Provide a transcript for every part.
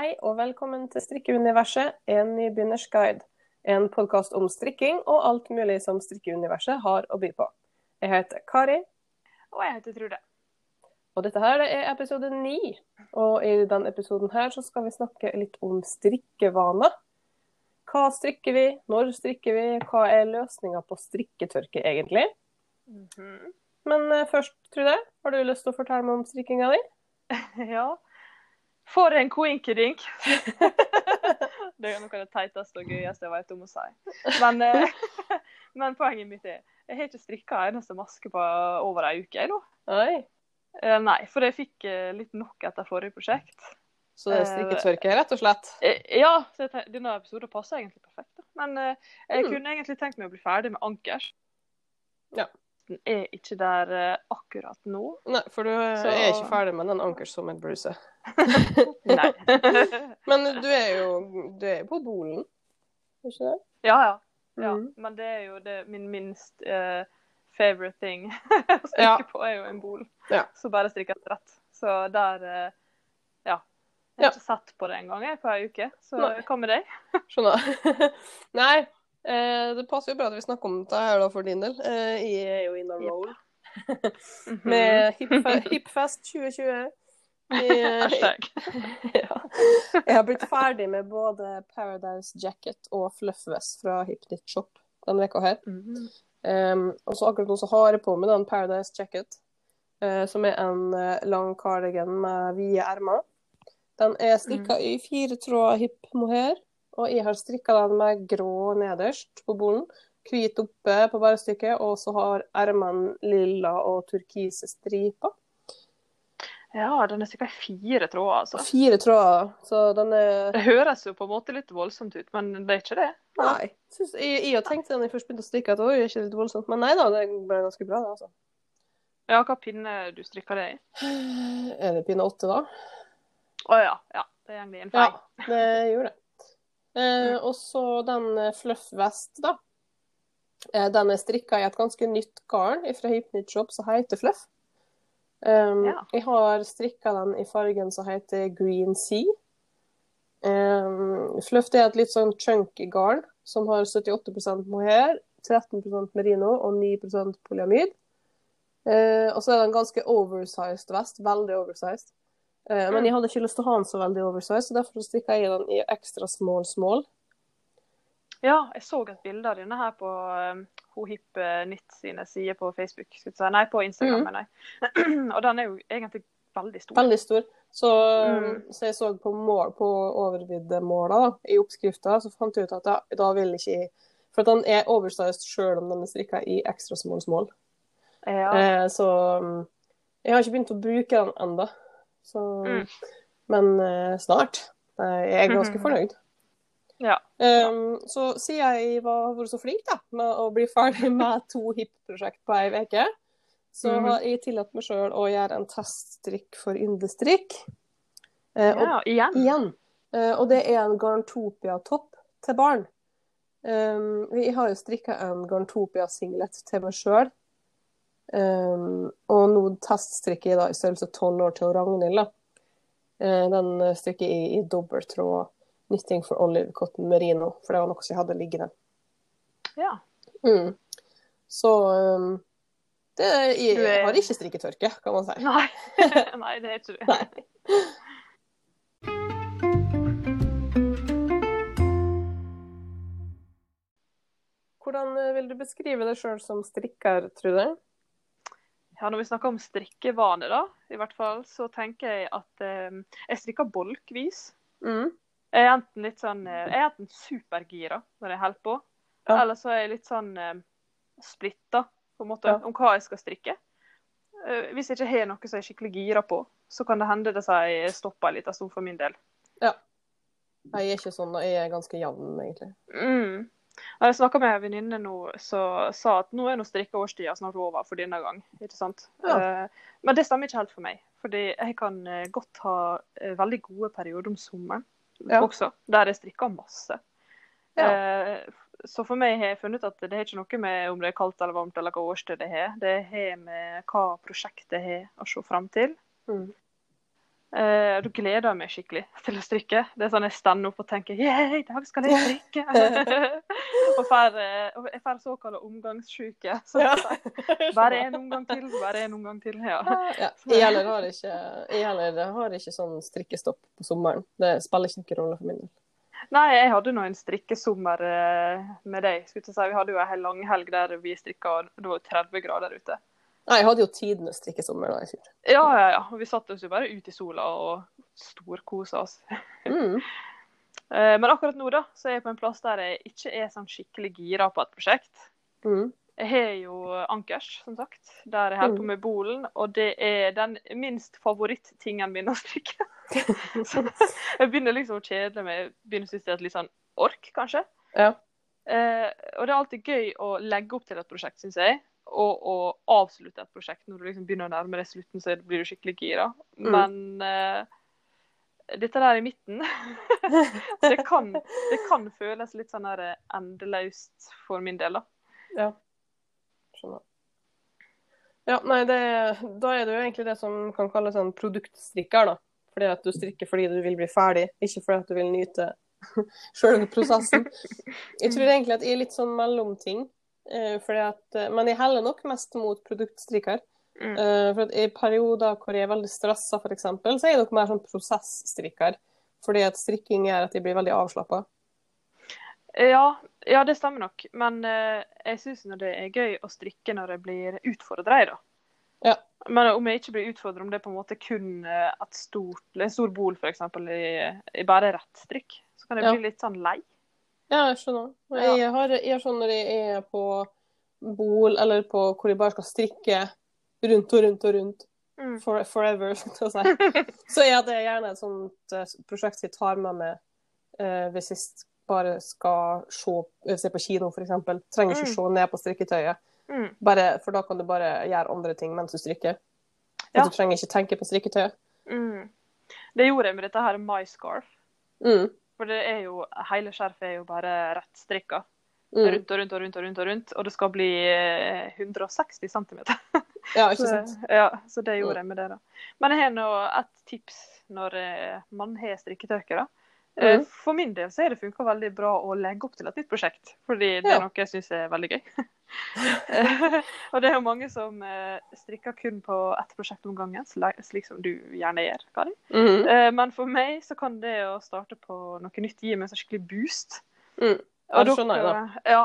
Hei og velkommen til Strikkeuniverset, en nybegynners guide. En podkast om strikking og alt mulig som strikkeuniverset har å by på. Jeg heter Kari. Og jeg heter Trude. Og dette her er episode ni. Og i denne episoden her så skal vi snakke litt om strikkevaner. Hva strikker vi, når strikker vi, hva er løsninga på strikketørke egentlig? Mm -hmm. Men uh, først, Trude, har du lyst til å fortelle meg om strikkinga di? ja. For en koinkedink! det er noe av det teiteste og gøyeste jeg vet om å si. Men, uh, men poenget mitt er jeg har ikke strikka eneste maske på over ei uke. nå. Oi. Uh, nei, for jeg fikk litt nok etter forrige prosjekt. Så det er strikketørke, rett og slett? Ja, så tenkte, denne episoden passer egentlig perfekt. Da. Men jeg mm. kunne egentlig tenkt meg å bli ferdig med ankers. Ja er ikke der uh, akkurat nå. Nei, for du så... er ikke ferdig med den ankersommerblusa. Nei. Men du er jo du er på Bolen, er ikke det? Ja, ja. ja. Mm. Men det er jo det, min minst uh, favorite thing å strikke ja. på, er jo en bol. Ja. Så bare strikke et rett. Så der uh, Ja. Jeg har ikke sett på det engang på ei uke. Så hva med deg? Skjønner. Nei, Eh, det passer jo bra at vi snakker om dette her da, for din del. Eh, jeg er jo in a roll. Med Hipfest 2020. Hashtag. ja. Jeg har blitt ferdig med både Paradise Jacket og Fluffvest fra Hipknit Shop denne veka her. Mm -hmm. um, og så akkurat nå så har jeg på meg den Paradise Jacket, uh, som er en uh, lang cardigan med vide ermer. Den er strikka mm. i fire tråder hip mohair. Og jeg har strikka den med grå nederst på bolen, hvit oppe på bærestykket, og så har ermene lilla og turkise striper. Ja, den er sikkert fire tråder, altså. Fire tråder, så den er Det høres jo på en måte litt voldsomt ut, men det er ikke det? Nei. Synes, jeg, jeg tenkt da jeg først begynte å strikke at det er ikke litt voldsomt, men nei da, det ble ganske bra, det, altså. Ja, hva pinne du strikker det i? Er det pinne åtte, da? Å ja. Ja, det går inn feil. Ja, det gjorde det. Eh, og så den eh, Fluff Vest, da. Eh, den er strikka i et ganske nytt garn fra Hypnit Shop som heter Fluff. Um, ja. Jeg har strikka den i fargen som heter Green Sea. Um, Fluff er et litt sånn chunky garn som har 78% mohair, 13% merino og 9% polyamid. Uh, og så er det en ganske oversized vest. Veldig oversized. Eh, men jeg hadde ikke lyst til å ha den så veldig oversize, så derfor strikka jeg den i ekstra small small. Ja, jeg så et bilde av denne her på um, Hohip Nytt sine sider på Facebook. Si. Nei, på Instagram, mm. jeg. og den er jo egentlig veldig stor. Veldig stor. Så, mm. så jeg så på, mål, på overviddemåla i oppskrifta, så fant jeg ut at da, da vil ikke jeg For den er oversized sjøl om den er strikka i ekstra small small. Ja. Eh, så mm, jeg har ikke begynt å bruke den ennå. Så, mm. Men uh, snart. Jeg er ganske mm. fornøyd. Ja. Um, så siden jeg var var så flink da, med å bli ferdig med to hip-prosjekt på ei uke, så mm. har jeg tillatt meg sjøl å gjøre en teststrikk for yndestrikk. Uh, ja, igjen. igjen. Uh, og det er en Garntopia-topp til barn. Um, vi har jo strikka en Garntopia-singlet til meg sjøl Um, og nå teststrikker jeg da i størrelse 12 år til Ragnhild. Uh, den strikker jeg i, i dobbelttråd knitting for olive cotton merino, for det var noe som jeg hadde liggende. Ja. Mm. Så um, det, jeg, jeg, har ikke strikketørke, kan man si. Nei, Nei det er ikke du. Hvordan eh, vil du beskrive deg sjøl som strikker, Trude? Ja, Når vi snakker om strikkevane, da, i hvert fall, så tenker jeg at eh, jeg strikker bolkvis. Mm. Jeg er enten litt sånn eh, Jeg er enten supergira når jeg holder på, ja. eller så er jeg litt sånn eh, splitta på en måte, ja. om hva jeg skal strikke. Eh, hvis jeg ikke har noe som jeg er skikkelig gira på, så kan det hende det jeg stopper en liten stund for min del. Ja. Jeg er ikke sånn, jeg er ganske jevn, egentlig. Mm. Jeg snakka med en venninne nå som sa at nå er nå strikkeårstida snart over for denne gang. ikke sant? Ja. Uh, men det stemmer ikke helt for meg. Fordi jeg kan uh, godt ha uh, veldig gode perioder om sommeren ja. også, der jeg strikker masse. Ja. så for meg har jeg funnet at det har ikke noe med om det er kaldt eller varmt eller hva årstid det har. Det har med hva prosjektet har å se fram til. Mm. Uh, da gleder jeg meg skikkelig til å strikke. Det er sånn Jeg stender opp og tenker yeah, i dag skal jeg strikke! og, får, uh, og jeg får såkalt omgangssjuke. Så ja. bare en omgang til, bare en omgang til. Ja. ja. Jeg heller har ikke, jeg heller har ikke sånn strikkestopp på sommeren. Det spiller ikke noen rolle for min del. Nei, jeg hadde nå en strikkesommer uh, med deg. Si. Vi hadde jo en lang helg der vi strikka, og det var 30 grader ute. Nei, jeg hadde jo tidenes strikkesommer da i fjor. Ja, ja, ja. Vi satt oss jo bare ute i sola og storkosa oss. Mm. Eh, men akkurat nå da, så er jeg på en plass der jeg ikke er sånn skikkelig gira på et prosjekt. Mm. Jeg har jo Ankers, som sagt, der jeg holder på mm. med bolen. Og det er den minst favorittingen min å strikke. så jeg begynner liksom å kjede meg. Jeg begynner å synes det er et litt sånn ork, kanskje. Ja. Eh, og det er alltid gøy å legge opp til et prosjekt, syns jeg og å avslutte et prosjekt når du liksom begynner å nærme deg slutten, så blir du skikkelig gira. Mm. Men uh, dette der i midten det, kan, det, kan, føles litt sånn her endeløst for min del, da. Ja. Skjønner. Ja, nei, det, da er det jo egentlig det som kan kalles en produktstrikker, da. Fordi at du strikker fordi du vil bli ferdig, ikke fordi at du vil nyte sjøl prosessen. Jeg tror egentlig at jeg er litt sånn mellomting. Fordi at, uh, men jeg heller nok mest mot produktstriker. Mm. Uh, for at I perioder hvor jeg er veldig stressa, f.eks., så er jeg nok mer sånn prosessstrikker. Fordi at strikking gjør at jeg blir veldig avslappa. Ja, ja, det stemmer nok. Men jeg syns det er gøy å strikke når jeg blir utfordra da. Ja. Men om jeg ikke blir utfordra, om det er på en måte kun et stort, en stor bol f.eks. I, i bare rett strikk, så kan jeg ja. bli litt sånn lei. Ja, jeg skjønner. Jeg har, jeg har sånn når jeg er på bol, eller på hvor jeg bare skal strikke rundt og rundt og rundt mm. for, forever, så. Så er det gjerne et sånt uh, prosjekt jeg tar med meg uh, hvis jeg bare skal se, se på kino, f.eks. Trenger ikke mm. se ned på strikketøyet. Mm. Bare, for da kan du bare gjøre andre ting mens du strikker. Ja. Du trenger ikke tenke på strikketøyet. Mm. Det gjorde jeg med dette her My Scarf. Mm. For det er jo, hele skjerfet er jo bare rett strikka. Mm. Rundt og rundt og rundt og rundt. Og rundt, og det skal bli 160 eh, cm. ja, ikke sant. Så, ja, så det gjorde mm. jeg med det, da. Men jeg har nå et tips når eh, man har strikketørke, da. Eh, mm. For min del så har det funka veldig bra å legge opp til et nytt prosjekt. Fordi det er noe jeg syns er veldig gøy. og det er jo mange som uh, strikker kun på ett prosjekt om gangen, slik som du gjerne gjør. Kari. Mm uh, men for meg så kan det å starte på noe nytt gi meg en skikkelig boost. Mm. Ja, det skjønner jeg, da. Ja.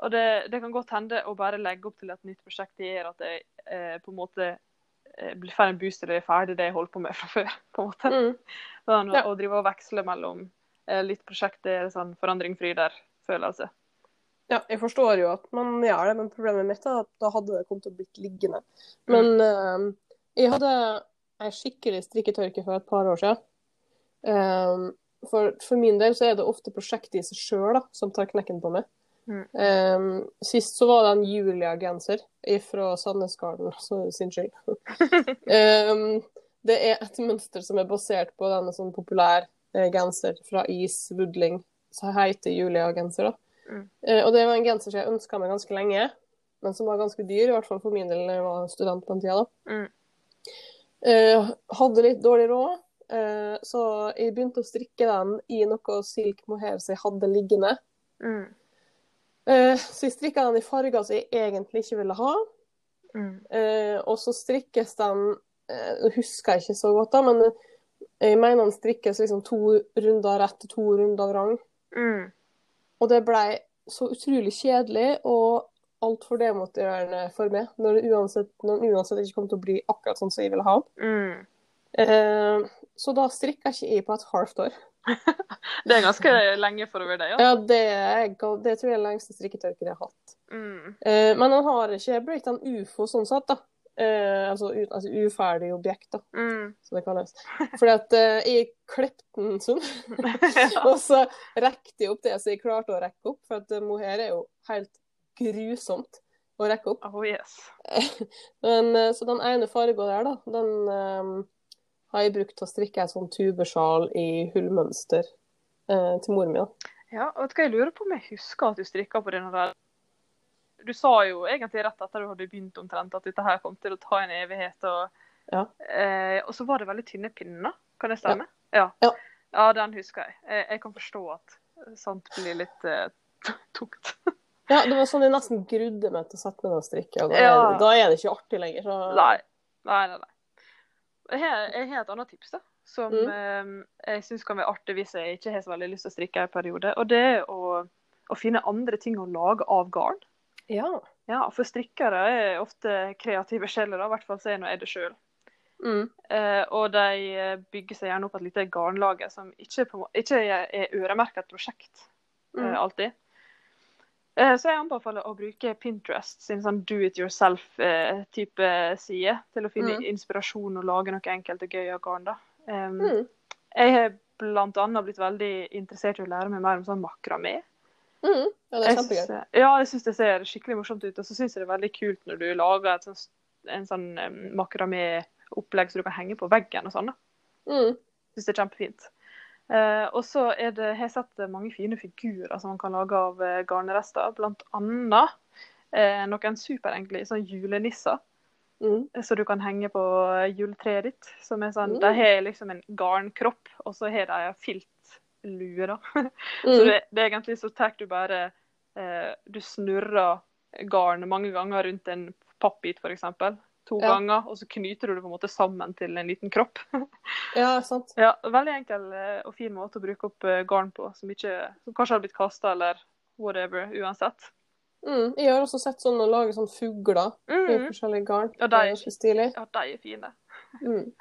Og det, det, kan godt hende å bare legge opp til et nytt prosjekt gjør at jeg eh, på en måte får en boost det er ferdig det jeg holder på med fra før. på en måte. Mm. Sånn, ja. Å drive og veksle mellom litt prosjekt er sånn forandring fryder følelse. Ja, jeg forstår jo at man gjør det, men problemet mitt er at da hadde det kommet til å blitt liggende. Men mm. uh, jeg hadde ei skikkelig strikketørke for et par år siden. Um, for, for, min del så er det ofte prosjektet i seg sjøl som tar knekken på meg. Mm. Um, sist så var det en Julia-genser fra Sandnesgarden sin skyld. um, det er et mønster som er basert på denne sånn populær eh, genser fra Is Woodling som heter Julia-genser. Mm. Uh, og det var en genser som jeg ønska meg ganske lenge, men som var ganske dyr, i hvert fall for min del da jeg var student på den tida. Mm. Uh, hadde litt dårlig råd, uh, så jeg begynte å strikke den i noe silk mohair som jeg hadde liggende. Mm. Så jeg strikka den i farger som jeg egentlig ikke ville ha. Mm. og så strikkes den Nå husker jeg ikke så godt, da, men jeg mener den strikkes liksom to runder rett og to runder vrang. Mm. Og det blei så utrolig kjedelig og altfor demotiverende for meg, når det uansett, uansett ikke kom til å bli akkurat sånn som jeg ville ha mm. eh, så da strikka ikke jeg på et halvt år. det er ganske lenge for å være deg? Ja, ja det, er, det, tror jeg er lengste strikketørken jeg har hatt. Mm. Eh, men han har ikke en ufo sånn sett, da. Eh, altså, altså, uferdig objekt, da, mm. som det kalles. Fordi at eh, jeg klepte den sånn, og så rekte jeg opp det så jeg klarte å rekke opp. For at uh, mohair er jo helt grusomt å rekke opp. Oh, yes. Men, eh, så den ene fargen der, da, den har jeg brukt til å strikke et sånn tubesjal i hullmønster eh, til mor mi. Ja, vet du hva jeg lurer på om jeg husker at du strikka på denne der du sa jo egentlig rett etter du hadde begynt omtrent at dette her kom til å ta en evighet. og Ja. Eh, og så var det veldig tynne pinner, kan det stemme? Ja. Ja. Ja, den husker jeg. jeg. Jeg kan forstå at sånt blir litt eh, tungt. Ja, det var sånn jeg nesten grudde meg til å sette meg ned og strikke. Da, Ja. da er det ikke artig lenger. Så... Nei. Nei, nei, nei. Jeg har, jeg har et annet tips, da. Som Mm. eh, jeg syns kan være artig hvis jeg ikke har så veldig lyst til å strikke en periode. Og det er å, å finne andre ting å lage av garn. Ja. Ja, for strikkere er ofte kreative sjeler, i hvert fall så er nå jeg det sjøl. Mm. Eh, og de eh, bygger seg gjerne opp et lite garnlager som ikke, på, ikke er er øremerka et prosjekt Mm. alltid. Eh, så jeg anbefaler å bruke Pinterest sin sånn do it yourself-type side til å finne Mm. inspirasjon og lage noe enkelt og gøy av garn. Um, Mm. Jeg har annet blitt veldig interessert i å lære meg mer om sånn makramé. Mm. Ja, det er Jeg kjempegøy. synes- Ja, jeg syns det ser skikkelig morsomt ut. Og så syns jeg det er veldig kult når du lager sånt, en sånn makramé-opplegg som du kan henge på veggen og sånn. Mm. Syns det er kjempefint. Eh, og så har jeg sett mange fine figurer som man kan lage av eh, garnrester. Blant annet eh, noen superenkle sånn julenisser Mm. som du kan henge på eh, juletreet ditt. Som er sånn, Mm. De har liksom en garnkropp, og så har de filtlue. da. Så Mm. det, det er egentlig så tar du bare eh, Du snurrer garn mange ganger rundt en pappbit, f.eks. To Ja. ganger, og så knyter du det på en måte sammen til en liten kropp. Ja, sant. Ja, veldig enkel eh, og fin måte å bruke opp eh, garn på, som, ikke, som kanskje har blitt kasta eller whatever, uansett. Mm. Jeg har også sett sånne lage sånn fugler i Mm. forskjellige garn. Ja, de er stilig. Ja, de er fine. Mm.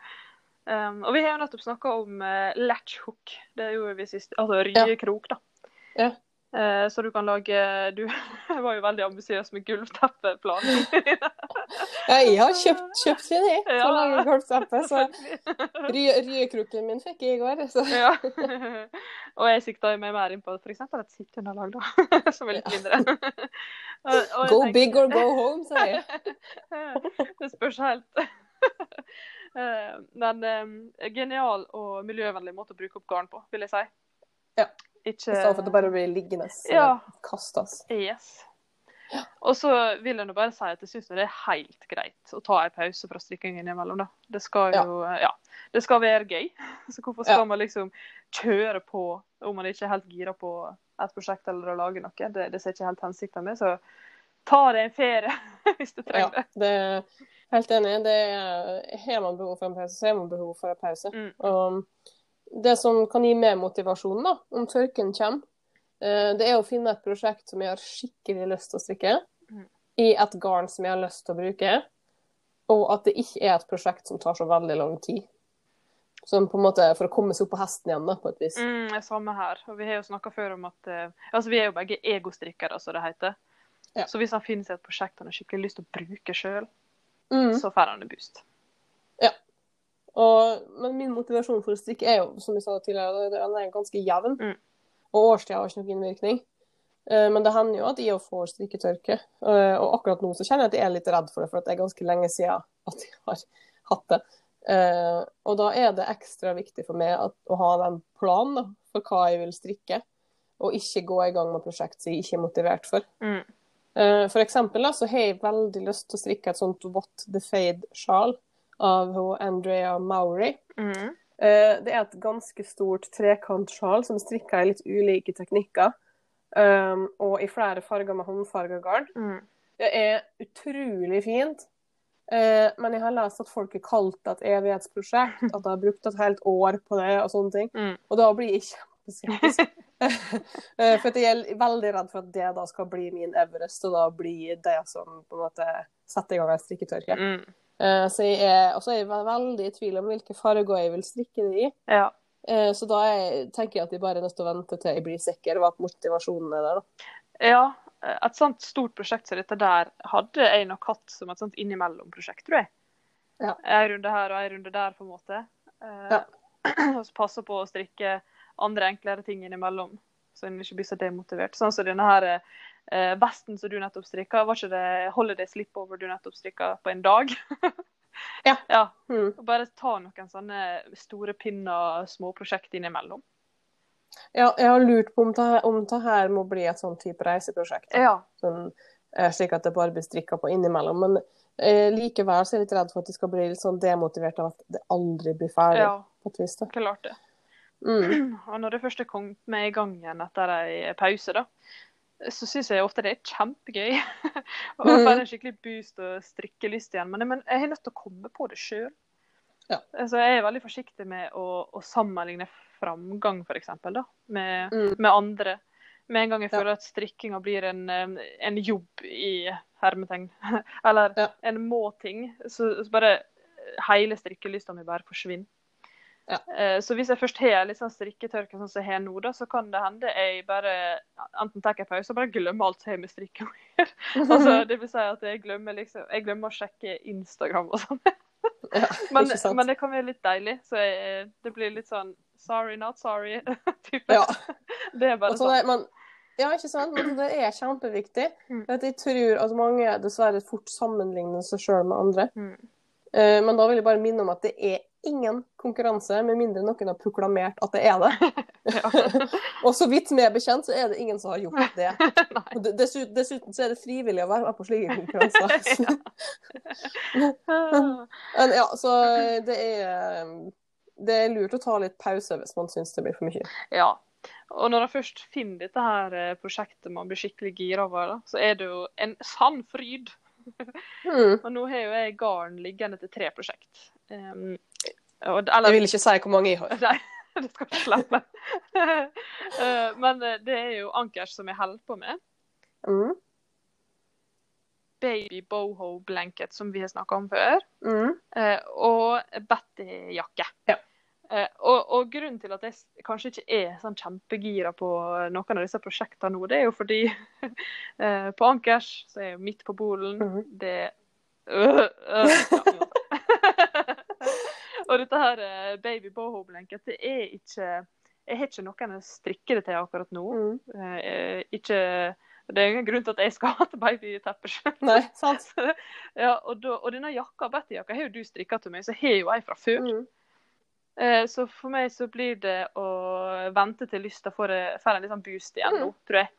Um, og vi har jo nettopp snakka om uh, latch hook. Det gjorde vi sist. Altså ryekrok, da. Ja. Uh, så du kan lage Du var jo veldig ambisiøs med gulvteppeplanen. Jeg har kjøpt, kjøpt sin, jeg. Ja. Så lager gulvteppe. Så ry- ryekroken min fikk jeg i går. Så. ja. og jeg sikta meg mer inn på f.eks. et sitteunderlag, da. Som er litt mindre. Go tenker- big or go home, sier jeg. det spørs helt. Eh, Men eh, genial og miljøvennlig måte å bruke opp garn på, vil jeg si. Ja. Ikke I stedet for at det bare blir liggende. og Ja. Kastes. Yes. Og så vil jeg nå bare si at jeg syns det er helt greit å ta en pause fra strikkingen innimellom. Da. Det skal jo ja. det skal være gøy. Så hvorfor skal Ja. man liksom kjøre på om man ikke er helt gira på et prosjekt eller å lage noe? Det, det ser ikke helt hensikten med. Så ta deg en ferie hvis du Ja, trenger det. det er helt enig. Det er, har man behov for en pause, så har man behov for en pause. Mm. Det som kan gi mer motivasjon da, om tørken kommer, eh, det er å finne et prosjekt som jeg har skikkelig lyst til å strikke, Mm. i et garn som jeg har lyst til å bruke, og at det ikke er et prosjekt som tar så veldig lang tid. Sånn på en måte for å komme seg opp på hesten igjen, da, på et vis. Mm, samme her. Og vi har jo snakka før om at eh, altså Vi er jo begge egostrikkere, som det heter. Ja. Så hvis han finner seg et prosjekt han har skikkelig lyst til å bruke sjøl, Mm. så får han en boost. Og, men min motivasjon for å strikke er jo, som vi sa tidligere, den er ganske jevn. Mm. Og årstida har ikke noen innvirkning. Eh, Men det hender jo at jeg får strikketørke. Eh, Og akkurat nå så kjenner jeg at jeg er litt redd for det, for det er ganske lenge siden at jeg har hatt det. Eh, Og da er det ekstra viktig for meg at, å ha den planen for hva jeg vil strikke, og ikke gå i gang med prosjekt som jeg ikke er motivert for. Mm. For eksempel da, så har jeg veldig lyst til å strikke et sånt What the Fade-sjal av Andrea Maury. Mm. Eh, Det er et ganske stort trekantsjal som strikker i litt ulike teknikker. um, og i flere farger med håndfarga garn. Mm. Det er utrolig fint. Uh, men jeg har lest at folk har kalt det et evighetsprosjekt, at de har brukt et helt år på det og sånne ting. Mm. Og da blir jeg kjempeskeptisk. uh, for jeg er veldig redd for at det da skal bli min Everest, og da blir det som på en måte setter i gang en strikketørke. Mm. Eh, så jeg er, også er jeg veldig i tvil om hvilke farger jeg vil strikke det i. Ja. Eh, så da er, tenker jeg at jeg bare er nødt til å vente til jeg blir sikker, hva motivasjonen er der. da. ja. Et sånt stort prosjekt som dette der hadde jeg nok hatt som et sånt innimellom-prosjekt, tror jeg. Ja. En runde her og en runde der, på en måte. Eh, Ja. og så passe på å strikke andre enklere ting innimellom, så en ikke blir så demotivert. Sånn som denne her eh, vesten som du nettopp strikka, var ikke det holiday slipover du nettopp strikka på en dag? Ja. ja. Mm. Bare ta noen sånne store pinner, småprosjekt innimellom. Ja, jeg har lurt på om det, om det her må bli et sånn type reiseprosjekt. da. Ja. Sånn, eh, slik at det bare blir strikka på innimellom. Men Eh, likevel så er jeg litt redd for at de skal bli litt sånn demotivert av at det aldri blir ferdig. Ja, på et vis da. klart det. Mm. Og når det først er kommet med i gang igjen etter ei pause, da, så syns jeg ofte det er kjempegøy. og mm. en skikkelig boost og strikkelyst igjen. Men, men jeg er nødt til å komme på det sjøl. Ja. Så jeg er veldig forsiktig med å, å sammenligne framgang, f.eks., med, Mm. med andre. Med en gang jeg Ja. føler at strikkinga blir en, en jobb i hermetegn, eller Ja. en må-ting, så, så bare hele strikkelysta mi bare forsvinner. Ja. Eh, Så hvis jeg først har sånn strikketørke sånn som jeg har nå, da, så kan det hende jeg bare enten tar en pause og bare glemmer alt som har med strikking å gjøre. altså, det vil si at jeg glemmer, liksom, jeg glemmer å sjekke Instagram og sånn. Ja, Men, men det kan være litt deilig. Så jeg, det blir litt sånn sorry, not sorry. type. Ja. Det er bare altså, sånn. men, ja, ikke sant? Men det er kjempeviktig. Mm. Jeg tror at mange dessverre fort sammenligner seg sjøl med andre. Mm. Eh, Men da vil jeg bare minne om at det er ingen konkurranse, med mindre noen har proklamert at det er det. Og så vidt vi er bekjent, så er det ingen som har gjort det. Dessuten, dessuten så er det frivillig å være med på slike konkurranser. Men ja, så det er det er lurt å ta litt pause hvis man syns det blir for mye. Ja. Og når jeg først finner dette her eh, prosjektet man blir skikkelig gira over, så er det jo en sann fryd. Mm. Og nå har jo jeg garn liggende til tre prosjekt. Um, og, eller, Jeg vil ikke si hvor mange jeg har. Nei, det skal ikke slippe. Eh, Men eh, det er jo Ankers som jeg holder på med. Mm. Baby boho blanket, som vi har snakka om før. Mm. eh, Og Betty-jakke. Ja. Eh, og, og grunnen til at jeg kanskje ikke er sånn kjempegira på noen av disse prosjektene nå, det er jo fordi eh, på Ankers, så er jeg midt på bolen, Mhm. det øh, øh, ja. Og dette her eh, baby boho blanket, det er ikke Jeg har ikke noen å strikke det til akkurat nå. Mm. Eh, ikke Det er ingen grunn til at jeg skal ha til babyteppe sjøl. Ja, og, da, og denne jakka, Betty-jakka har jo du strikka til meg, så har jo jeg fra før. Mm. Eh, så for meg så blir det å vente til lysta får, får en litt sånn boost igjen nå, tror jeg.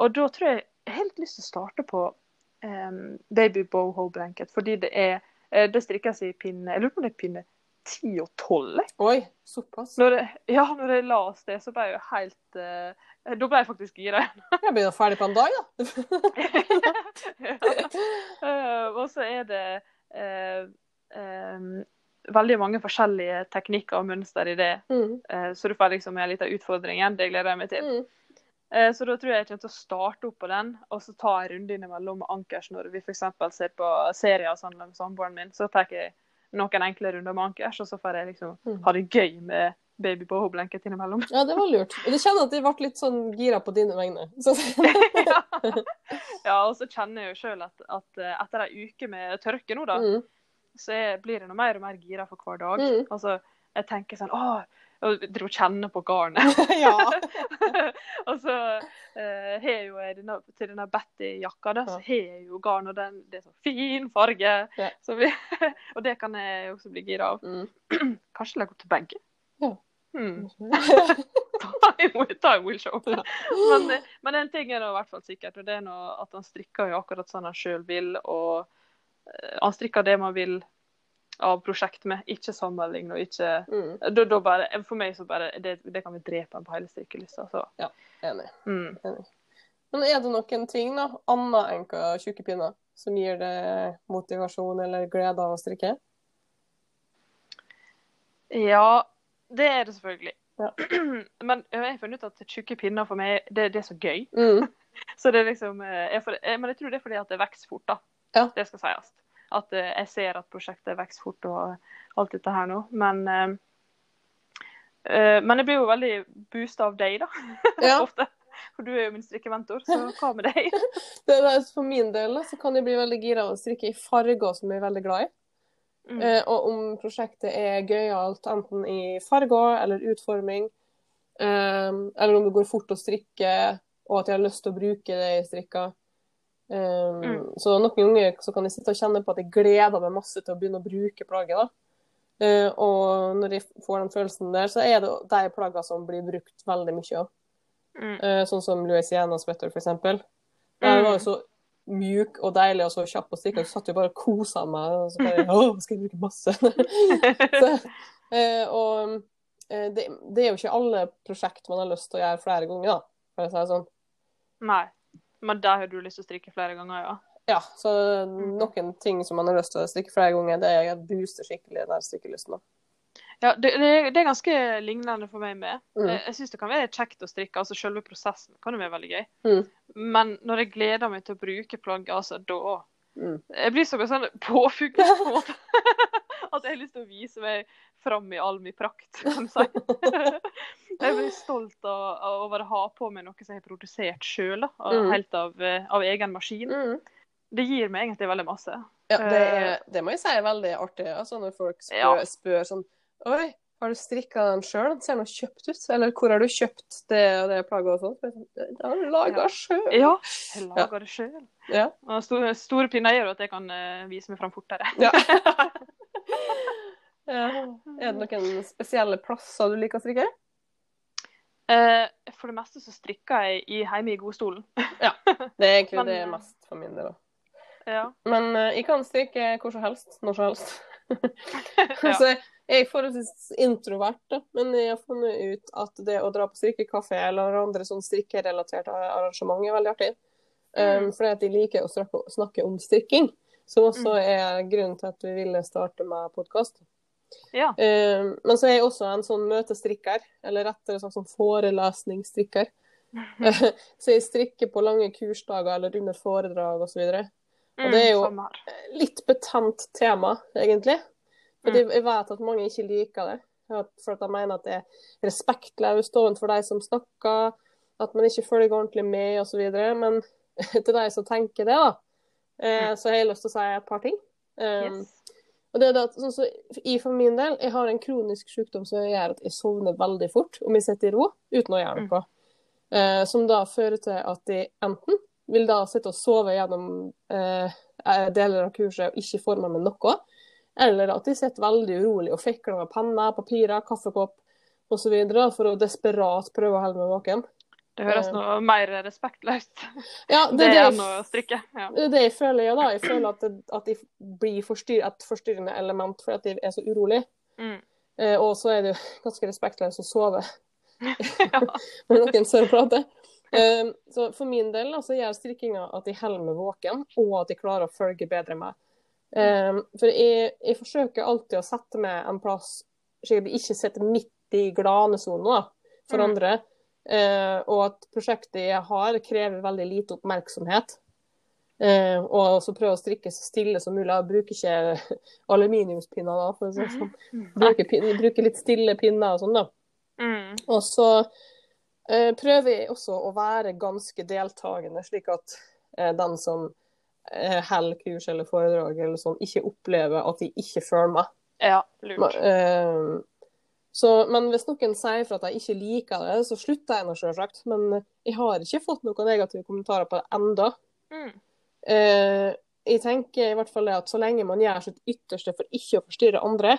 Og da tror jeg jeg har litt lyst til å starte på um, baby boho blanket, fordi det er eh, Det strikkes i pinne Jeg lurer på om det er pinne 10 og 12. Oi, såpass. Når jeg, ja, når jeg las det, så ble jeg jo helt uh, Da ble jeg faktisk gira. Jeg blir jo ferdig på en dag, da. Eh, og så er det uh, um, veldig mange forskjellige teknikker og mønster i det. Mm. Så du får liksom en liten utfordring igjen. Det gleder jeg meg til. Mm. Så da tror jeg jeg kommer til å starte opp på den, og så ta en runde innimellom med ankers når vi f.eks. ser på serier sammen med samboeren min. Så tar jeg noen enkle runder med ankers, og så får jeg liksom Mm. ha det gøy med baby boho-blanket innimellom. Ja, det var lurt. Og du kjenner at de ble litt sånn gira på dine vegne. Så, ja, og så kjenner jeg jo sjøl at, at eh, etter ei uke med tørke nå, da, mm. så jeg blir jeg noe mer og mer gira for hver dag. Mm. Altså, jeg tenker sånn Å, og dro kjenne på garnet. ja. og så eh, har jo jeg denne, til denne Betty-jakka, da, så Ja. har jeg jo garn, og den, det er så fin farge. Ja. Så vi, og det kan jeg også bli gira av. Mm. Kanskje legge opp til begge. Ja. Hmm. Time, time will show. Ja. Men, men en ting er nå i hvert fall sikkert, og det er at han strikker jo akkurat sånn han sjøl vil. Og eh, han strikker det man vil av prosjekt med, ikke sammenligne og ikke Mm. da, da bare, For meg så bare det, det kan vi drepe en på hele strikkelysta. Så. Enig. Mm. Men er det noen ting, da, annet enn hva tjukke pinner, som gir deg motivasjon eller glede av å strikke? Ja, det er det selvfølgelig. Ja. Men jeg har funnet ut at tjukke pinner for meg, det, det er så gøy. Mm. Så det er liksom, eh, jeg eh, Men jeg tror det er fordi at det vokser fort, da. Ja. Det skal sies. At eh, jeg ser at prosjektet vokser fort og alt dette her nå. Men eh, Men jeg blir jo veldig boosta av deg, da. Ja. Ofte. For du er jo min strikkementor, så hva med deg? Det, det, er- for min del så kan jeg bli veldig gira av å strikke i farger som jeg er veldig glad i. Mm. Eh, og om prosjektet er gøyalt enten i farger eller utforming, eh, eller om det går fort å strikke, og at jeg har lyst til å bruke det i strikker. Eh, Mm. Så noen ganger så kan jeg sitte og kjenne på at jeg gleder meg masse til å begynne å bruke plagget. da. Uh, og når jeg får den følelsen der, så er det de plaggene som blir brukt veldig mye av. Mm. Uh, sånn som Louisiana Sweater, for eksempel. Der var Mm. jo så mjuk og deilig og så kjapp å strikke. Så satt jo bare og kosa meg. Og så bare Å, skal jeg bruke masse? så, uh, og det, det, er jo ikke alle prosjekt man har lyst til å gjøre flere ganger, da, for å si det sånn. Nei. Men der har du lyst til å strikke flere ganger, ja? Ja. Så noen ting som man har lyst til å strikke flere ganger, det er booster skikkelig den strikkelysten. Ja, det, det, det, er ganske lignende for meg med. Mm. Jeg, jeg syns det kan være kjekt å strikke. altså Selve prosessen kan jo være veldig gøy. Mm. Men når jeg gleder meg til å bruke plagget, altså da mm. Jeg blir så sånn påfugl på at jeg har lyst til å vise meg fram i all min prakt, kan du si. jeg blir stolt av, over å ha på meg noe som jeg har produsert sjøl, mm. helt av, av, egen maskin. Mm. Det gir meg egentlig veldig masse. Ja, det, er, eh, det må jeg si er veldig artig, altså, når folk spør, ja. spør sånn Oi, har du strikka den sjøl? Den ser noe kjøpt ut. Eller hvor har du kjøpt det og det plagget og sånt? Det har du laga sjøl. Ja, jeg lager det sjøl. Ja. Og store, store pinner gjør at jeg kan uh, vise meg fram fortere. Ja. ja. Er det noen spesielle plasser du liker å strikke? Uh, for det meste så strikker jeg i, hjemme i godstolen. ja, det er egentlig Men, det mest for min del. Ja. Men jeg kan strikke hvor som helst, når som helst. så jeg er forholdsvis introvert, da, men jeg har funnet ut at det å dra på strikkekafé eller andre sånn strikkerelaterte arrangement er veldig artig. Um, mm. fordi at de liker å snakke om strikking, som også mm. er grunnen til at vi ville starte med podkast. Ja. Uh, men så er jeg også en sånn møtestrikker, eller rettere sagt sånn forelesningsstrikker. så jeg strikker på lange kursdager eller under foredrag osv. Og, så og det er jo mm, litt betent tema, egentlig. For mm. jeg vet at mange ikke liker det. For at de mener at det er respektløst overfor de som snakker, at man ikke følger ordentlig med osv. Men til de som tenker det, da, eh, mm. så har jeg lyst til å si et par ting. Um, yes. Og det er det at, sånn så, jeg For min del, jeg har en kronisk sykdom som gjør at jeg sovner veldig fort om jeg sitter i ro uten å gjøre noe. Mm. Eh, som da fører til at jeg enten vil da sitte og sove gjennom eh, deler av kurset og ikke får med meg noe. Eller at de sitter veldig urolig og fikler med penner, papirer, kaffekopp osv. for å desperat prøve å holde meg våken. Det høres eh. noe mer respektløst ja, det, det enn å strikke. Ja. Det er det jeg føler, ja da. Jeg føler at, det, at de blir forstyr, et forstyrrende element fordi at de er så urolig. Mm. Eh, og så er det jo ganske respektløst å sove når noen som prater. Eh, så for min del altså, gjør strikkinga at de holder meg våken, og at de klarer å følge bedre med. Um, for jeg, jeg, forsøker alltid å sette meg en plass slik at jeg ikke sitter midt i glanesonen for mm. andre. Uh, og at prosjektet jeg har, krever veldig lite oppmerksomhet. Uh, og så prøve å strikke så stille som mulig. Jeg bruker ikke aluminiumspinner, da, for å si sånn. Mm. Bruker, bruker, litt stille pinner og sånn, da. Mm. Og så uh, prøver jeg også å være ganske deltakende, slik at den som holder eh, kurs eller foredrag eller sånn, ikke opplever at de ikke føler meg. Ja, lurt. Så, men hvis noen sier for at jeg ikke liker det, så slutter jeg nå selvsagt. Men jeg har ikke fått noen negative kommentarer på det enda. Mm. Eh, jeg tenker i hvert fall at så lenge man gjør sitt ytterste for ikke å forstyrre andre,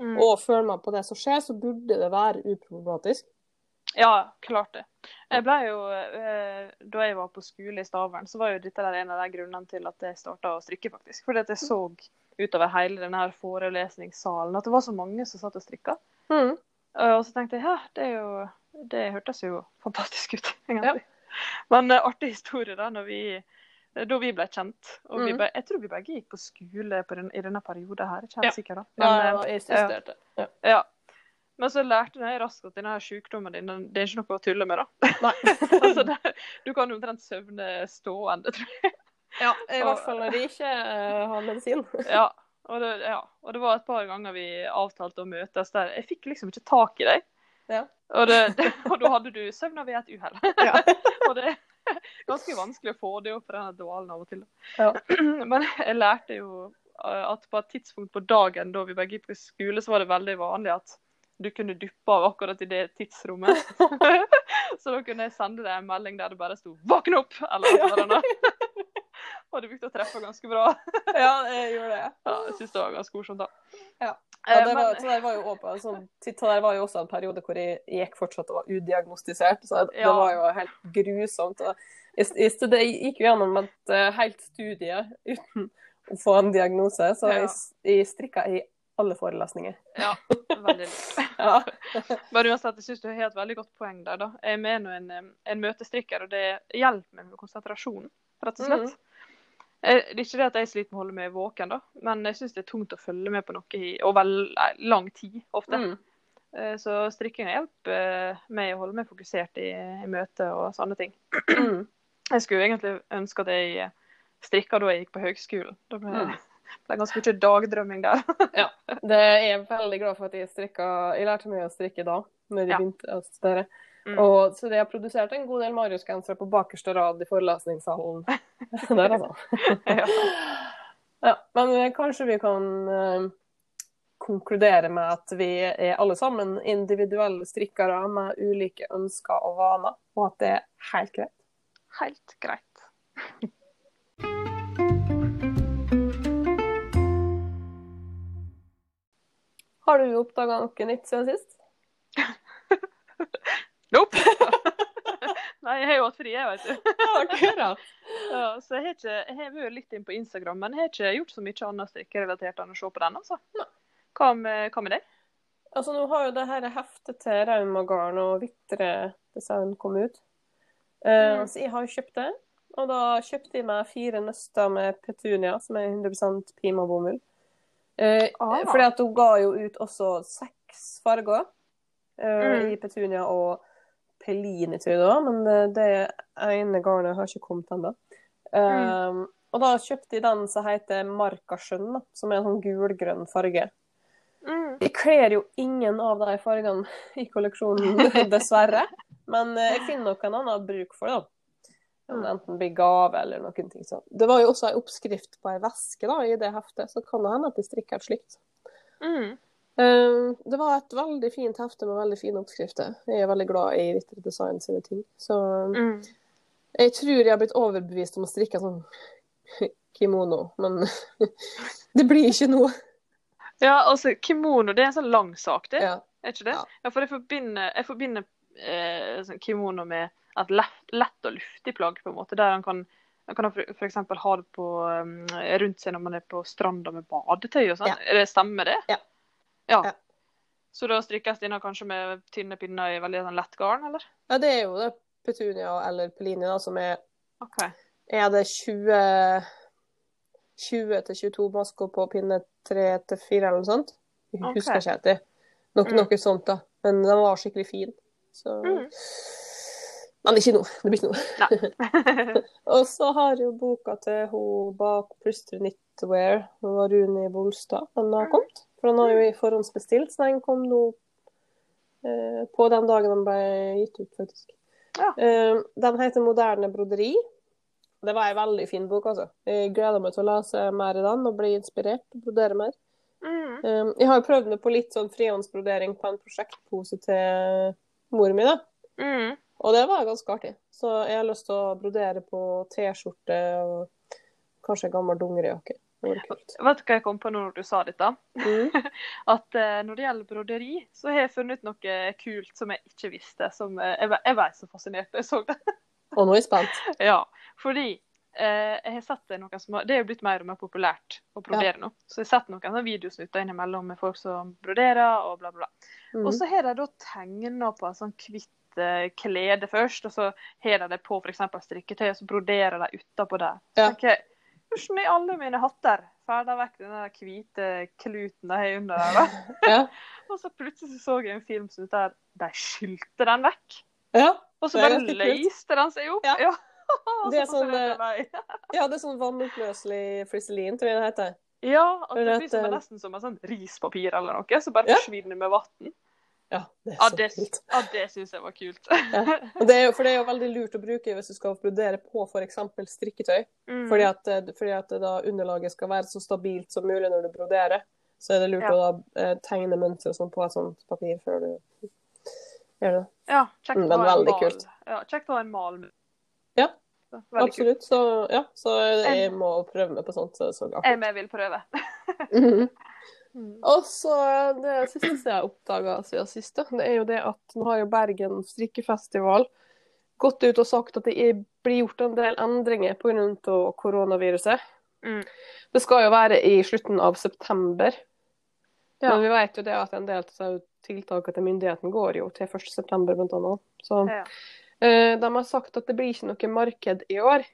mm. og føler man på det som skjer, så burde det være uproblematisk. Ja, klart det. Jeg ble jo, eh, Da jeg var på skole i Stavern, så var jo dette en av de grunnene til at jeg starta å strikke, faktisk. Fordi at jeg så utover hele denne forelesningssalen at det var så mange som satt og strikka. Mm. Og så tenkte jeg ja, det, jo, det hørtes jo fantastisk ut. Ja. Men uh, artig historie da når vi, da vi ble kjent. Og mm. vi ble, jeg tror vi begge gikk på skole på den, i denne perioden her. Ikke helt ja. sikker da. Men, ja, jeg. Ja. ja. Men så lærte jeg raskt at denne sykdommen din det er ikke noe å tulle med. da. altså det, du kan omtrent søvne stående, tror jeg. Ja, i hvert fall når de ikke uh, har medisin. ja, og det, ja, og det var et par ganger vi avtalte å møtes der jeg fikk liksom ikke tak i deg. Ja. Og, det, og da hadde du søvna ved et uhell. Ja. og det er ganske vanskelig å få det opp for denne dvalen av og til. Ja. Men jeg lærte jo eh, at på et tidspunkt på dagen da vi begge gikk på skole, så var det veldig vanlig at du kunne duppe av akkurat i det tidsrommet. så da kunne jeg sende deg en melding der det bare sto 'våkn opp!' eller noe sånt. Og du brukte å treffe ganske bra. ja, jeg gjorde det. Ja, jeg syns det var ganske morsomt, da. Ja. Ja, det, var, det var jo også, sånn, det var jo også en periode hvor jeg gikk fortsatt og var udiagnostisert. Så det, ja. det var jo helt grusomt. Og Jeg, jeg gikk jo gjennom et uh, helt studie uten å få en diagnose, så jeg, jeg strikka i alle forelesninger. Ja, veldig lurt. ja. Men uansett, jeg syns du har et veldig godt poeng der. da. Jeg mener en, en møtestrikker, og det hjelper meg med konsentrasjonen, rett og slett. Mm. Det er ikke det at jeg sliter med å holde meg våken, da, men jeg syns det er tungt å følge med på noe i over lang tid ofte. Mm. Eh, så strikkinga hjelper meg å holde meg fokusert i, i møter og sånne ting. Mm. Jeg skulle egentlig ønske at jeg strikka da jeg gikk på høgskolen. Da ble, mm. ble ganske mye dagdrømming der. ja, det er jeg veldig glad for at jeg strikka. Jeg lærte meg å strikke da, når jeg ja. begynte å studere. Mm. Og, så det har produsert en god del Marius-gensere på bakerste rad i forelesningssalen. der, altså. ja. ja. Men eh, kanskje vi kan uh, konkludere med at vi er alle sammen individuelle strikkere med ulike ønsker og vaner, og at det er helt greit. Helt greit. Har du oppdaga noe nytt siden sist? Nope. Nei, jeg har jo hatt fri, jeg, vet du. Akkurat. Ja, så jeg har, ikke, jeg har vært litt inn på Instagram, men jeg har ikke gjort så mye annet strikkerelatert enn å se på den. altså. Hva med, hva med deg? Altså, Nå har jo det her heftet til Rauma Garn og Vitre Design kommet ut. Uh, mm. Så jeg har jo kjøpt det. Og da kjøpte jeg meg fire nøster med petunia, som er 100% Pima-bomull. Uh, ah. Fordi at hun ga jo ut også seks farger uh, mm. i petunia og Jeg det men det, det ene garnet har ikke kommet ennå. Um, mm. Og da kjøpte jeg den som heter Markasjønn, som er en sånn gulgrønn farge. Mm. Jeg kler jo ingen av de fargene i kolleksjonen, dessverre. Men eh, jeg finner nok en annen bruk for det. da. Enten blir gave eller noen ting sånn. Det var jo også en oppskrift på ei veske da, i det heftet, så kan det hende at jeg strikker et slikt. Mm. Um, det var et veldig fint hefte med veldig fine oppskrifter. Jeg er veldig glad i Ritter Design sine ting. Så mm. jeg tror jeg har blitt overbevist om å strikke sånn kimono, men det blir ikke noe. Ja, altså kimono det er en sånn lang sak, det. Ja. Er ikke det? Ja. ja for jeg forbinder, jeg forbinder eh, sånn kimono med et lett, lett, og luftig plagg, på en måte. Der han kan, han kan f.eks. ha det på, um, rundt seg når man er på stranda med badetøy og sånn. Ja. Er stemmer det? Ja. Ja. ja. Så da strikkes denne kanskje med tynne pinner i veldig sånn lett garn, eller? Ja, det er jo det petunia eller pelini da, som er okay. Er det 20 20-22 masker på pinne 3-4 eller noe sånt? Jeg husker okay. ikke helt. Noe, mm. noe sånt, da. Men den var skikkelig fin. Så mm. Men ikke nå. Det blir ikke noe. og så har jo boka til hun bak Plystre Knitwear, Rune Bolstad, den har mm. kommet. For den har jo i forhåndsbestilt, så den kom nå eh, på den dagen den ble gitt ut, faktisk. Ja. Eh, den heter 'Moderne broderi'. Det var ei veldig fin bok, altså. Jeg gleder meg til å lese mer i den og bli inspirert å brodere mer. Mm. Eh, jeg har jo prøvd meg på litt sånn frihåndsbrodering på en prosjektpose til mor mi, da. Mm. Og det var ganske artig. Så jeg har lyst til å brodere på T-skjorte og kanskje en gammel dongerijakke. Vet du hva jeg kom på nå når du sa dette? Mm. At uh, når det gjelder broderi, så har jeg funnet ut noe kult som jeg ikke visste. Som uh, jeg, jeg ble så fascinert da jeg så det. Og nå er jeg spent. Ja, fordi uh, jeg har sett noen som Det er jo blitt mer og mer populært å brodere ja. nå. Så jeg har sett noen videosnutter innimellom med folk som broderer og bla, bla. Mm. Og så har de da tegna på en sånn hvitt klede først, og så har de det på f.eks. strikketøy, og så broderer de utapå Så Ja. Okay hvordan i alle mine hatter ferda vekk den hvite kluten de har under der? Ja. og så plutselig så jeg en film som der de skylte den vekk. Ja, og så bare løste den seg opp. Ja. ja. det er sånn, eh, ja, det er sånn vannoppløselig friselin, tror jeg det heter. Ja, at det blir som, nesten som en sånn rispapir eller noe, så bare forsvinner med vann. Ja, det ja, det. Ja, det syns jeg var kult. ja. det er, for det er jo veldig lurt å bruke hvis du skal brodere på f.eks. strikketøy. Mm. Fordi, at, eh, fordi, at, underlaget skal være så stabilt som mulig når du broderer. Så er det lurt ja. å da eh, tegne mønster sånn på et sånt papir før du gjør det. Ja, kjekt mm, men veldig kult. Ja, kjekt å ha en mal. Ja, absolutt. Så, ja, så jeg må prøve meg på sånt. Så, så jeg vil prøve. mm. Og så Det siste jeg oppdaga siden sist, det er jo det at nå har jo Bergen strikkefestival gått ut og sagt at det er bli gjort en del endringer pga. koronaviruset. Mm. Det skal jo være i slutten av september. Ja. Men vi vet jo det at en del av tiltakene til myndigheten går jo til 1.9. blant. Så Ja. eh, de har sagt at det blir ikke noe marked i år.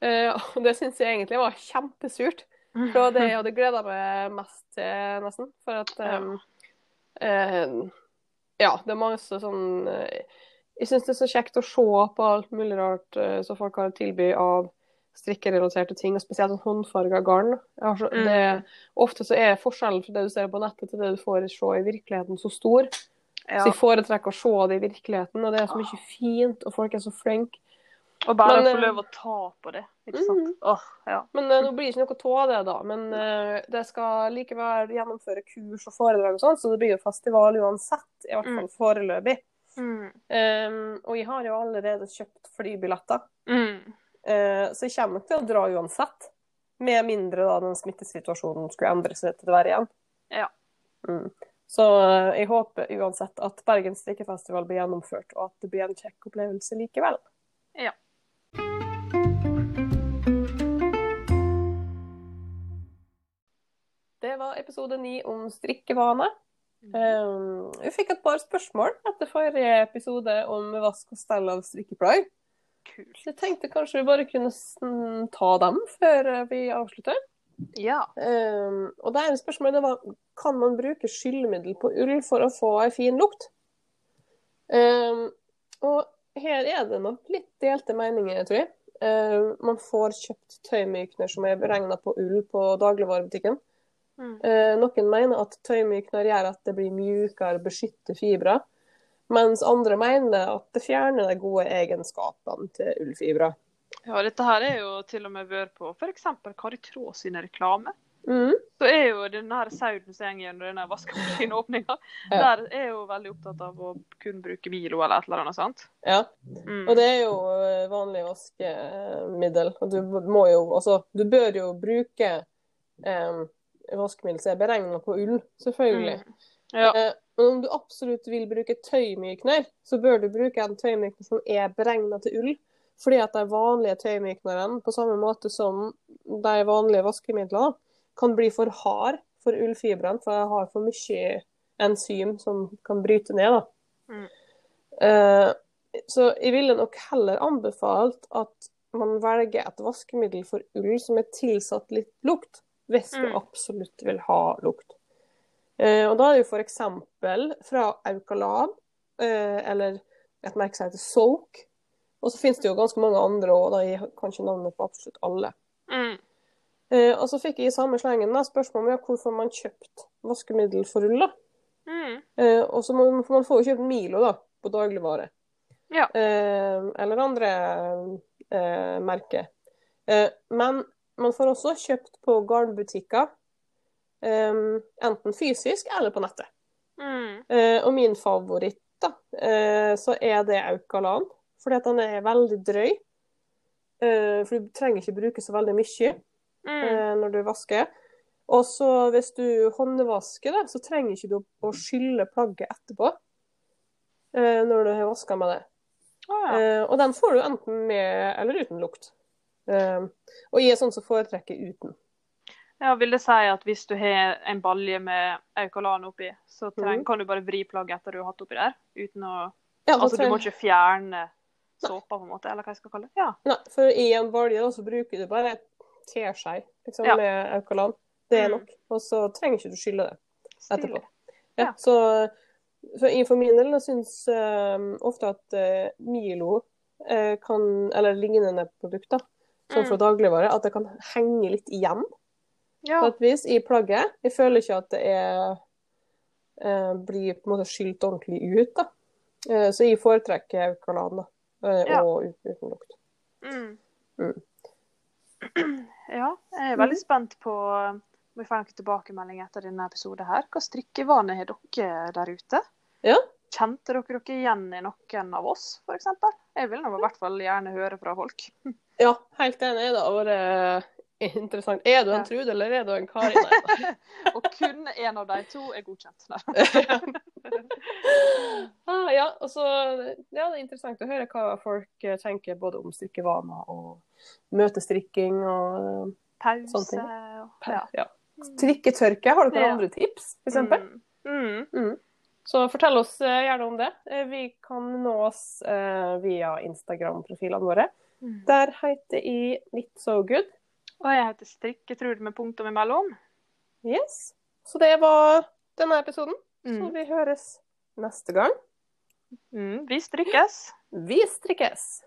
Eh, og det syns jeg egentlig var kjempesurt. Det var det jeg hadde gleda meg mest til, nesten. For at um, uh, Ja, det er masse sånn uh, Jeg syns det er så kjekt å se på alt mulig rart uh, som folk har tilby av strikkerelaterte ting, og spesielt sånn håndfarga garn. Så, Mm. det, ofte så er forskjellen fra det du ser på nettet til det du får se i virkeligheten, så stor. Ja. Så jeg foretrekker å se det i virkeligheten, og det er så mye fint, og folk er så flinke. Og bare Men, få eh, lov å ta på det. Ikke sant? Mm. Åh, ja. Men eh, nå blir det ikke noe av det, da. Men uh, det skal likevel gjennomføre kurs og foredrag og sånn, så det blir jo festival uansett. I hvert fall foreløpig. Mm. Um, og jeg har jo allerede kjøpt flybilletter, Mm. uh, så jeg kommer nok til å dra uansett. Med mindre da den smittesituasjonen skulle endre seg til det verre igjen. Ja. Mm. Så jeg håper uansett at Bergen strikkefestival blir gjennomført, og at det blir en kjekk opplevelse likevel. Ja. Det var episode ni om strikkevane. Um, vi fikk et par spørsmål etter forrige episode om vask og stell av strikkeplagg. Kult. Så jeg tenkte kanskje vi bare kunne ta dem før eh, vi avslutter. Ja. Um, og det ene spørsmålet det var kan man bruke skyllemiddel på ull for å få ei fin lukt. Um, og her er det nok litt delte meninger, tror jeg. Um, man får kjøpt tøymykner som er beregna på ull på dagligvarebutikken. Mm. Uh, noen mener at tøymykner gjør at det blir mjukere, beskytter fibra Mens andre mener at det fjerner de gode egenskapene til ullfibra ja, dette her er jo til og med vært på f.eks. Kari Traa sine reklame. Mm. Så er jo denne her sauen som går gjennom denne vaskemaskinåpninga, Ja. der er jo veldig opptatt av å kun bruke Milo eller et eller annet sånt. Ja. Mm. Og det er jo eh, vanlig vaskemiddel. Du må jo Altså, du bør jo bruke eh, vaskemiddel er beregna på ull, selvfølgelig. Mm. Ja. Eh, men om du absolutt vil bruke tøymykner, så bør du bruke en tøymykner som er beregna til ull. Fordi at de vanlige tøymyknerne, på samme måte som de vanlige vaskemidlene, kan bli for hard for ullfibrene, for de har for mye enzym som kan bryte ned. Mm. Eh, så jeg ville nok heller anbefalt at man velger et vaskemiddel for ull som er tilsatt litt lukt, hvis du Mm. absolutt vil ha lukt. Eh, og da er det jo f.eks. fra Aukalab, eh, eller et merke som heter Soak. Og så finnes det jo ganske mange andre òg, da jeg kan ikke navnet på absolutt alle. Mm. Eh, og så fikk jeg i samme slengen da, spørsmål om ja, hvorfor man kjøpt vaskemiddel for ruller. Mm. Eh, og så for man får jo kjøpt Milo da, på dagligvare. Ja. Eh, eller andre eh, merker. Eh, men man får også kjøpt på garnbutikker. um, enten fysisk eller på nettet. Mm. Uh, og min favoritt, da, uh, så er det Aukalan. Fordi at den er veldig drøy. Uh, for du trenger ikke bruke så veldig mye Mm. når du vasker. Og så hvis du håndvasker det, så trenger ikke du å skylle plagget etterpå. når du har vaska med det. Å, ja. Og den får du enten med eller uten lukt. Eh, og jeg er sånn som foretrekker uten. Ja, vil det si at hvis du har en balje med Aukalan oppi, så treng, mm. kan du bare vri plagget etter du har hatt oppi der? Uten å Ja, Altså, du må ikke fjerne såpa, på en måte, eller hva jeg skal kalle det? Ja. Nei, for i en balje da, så bruker du bare et teskje liksom, Ja. med Aukalan. Det er Mm. nok. Og så trenger ikke du skylle det etterpå. Ja, Ja. Så for, for min del syns uh, ofte at uh, Milo uh, kan, eller lignende produkter, som fra dagligvare, at det kan henge litt igjen på et vis i plagget. Jeg føler ikke at det er eh, blir på en måte skylt ordentlig ut. da. Eh, så jeg foretrekker eukalan da, eh, Ja. og ut- uten lukt. Mm. Mm. Ja, jeg er veldig spent på om vi får noen tilbakemelding etter denne episoden her. Hva strikkevaner har dere der ute? Ja. Kjente dere dere igjen i noen av oss, f.eks.? Jeg vil nå i hvert fall gjerne høre fra folk. Ja, helt enig. Det har vært Interessant. Er du en Trude, eller er du en Kari? Og kun en av de to er godkjent. Ah, ja, altså, ja, det er interessant å høre hva folk eh, tenker både om strikkevaner og møtestrikking og Pause Sånne ting. ja. ja. Strikketørke. Har dere Ja. andre tips, for eksempel? Mm. Mm. Så fortell oss eh, gjerne om det. Eh, Vi kan nå oss via Instagram-profilene våre. Mm. Der heter jeg Litt So Good. Og jeg heter Strikketrude med punktum imellom. Yes. Så det var denne episoden. Så Mm. vi høres neste gang. Mm. Vi strikkes. Vi strikkes!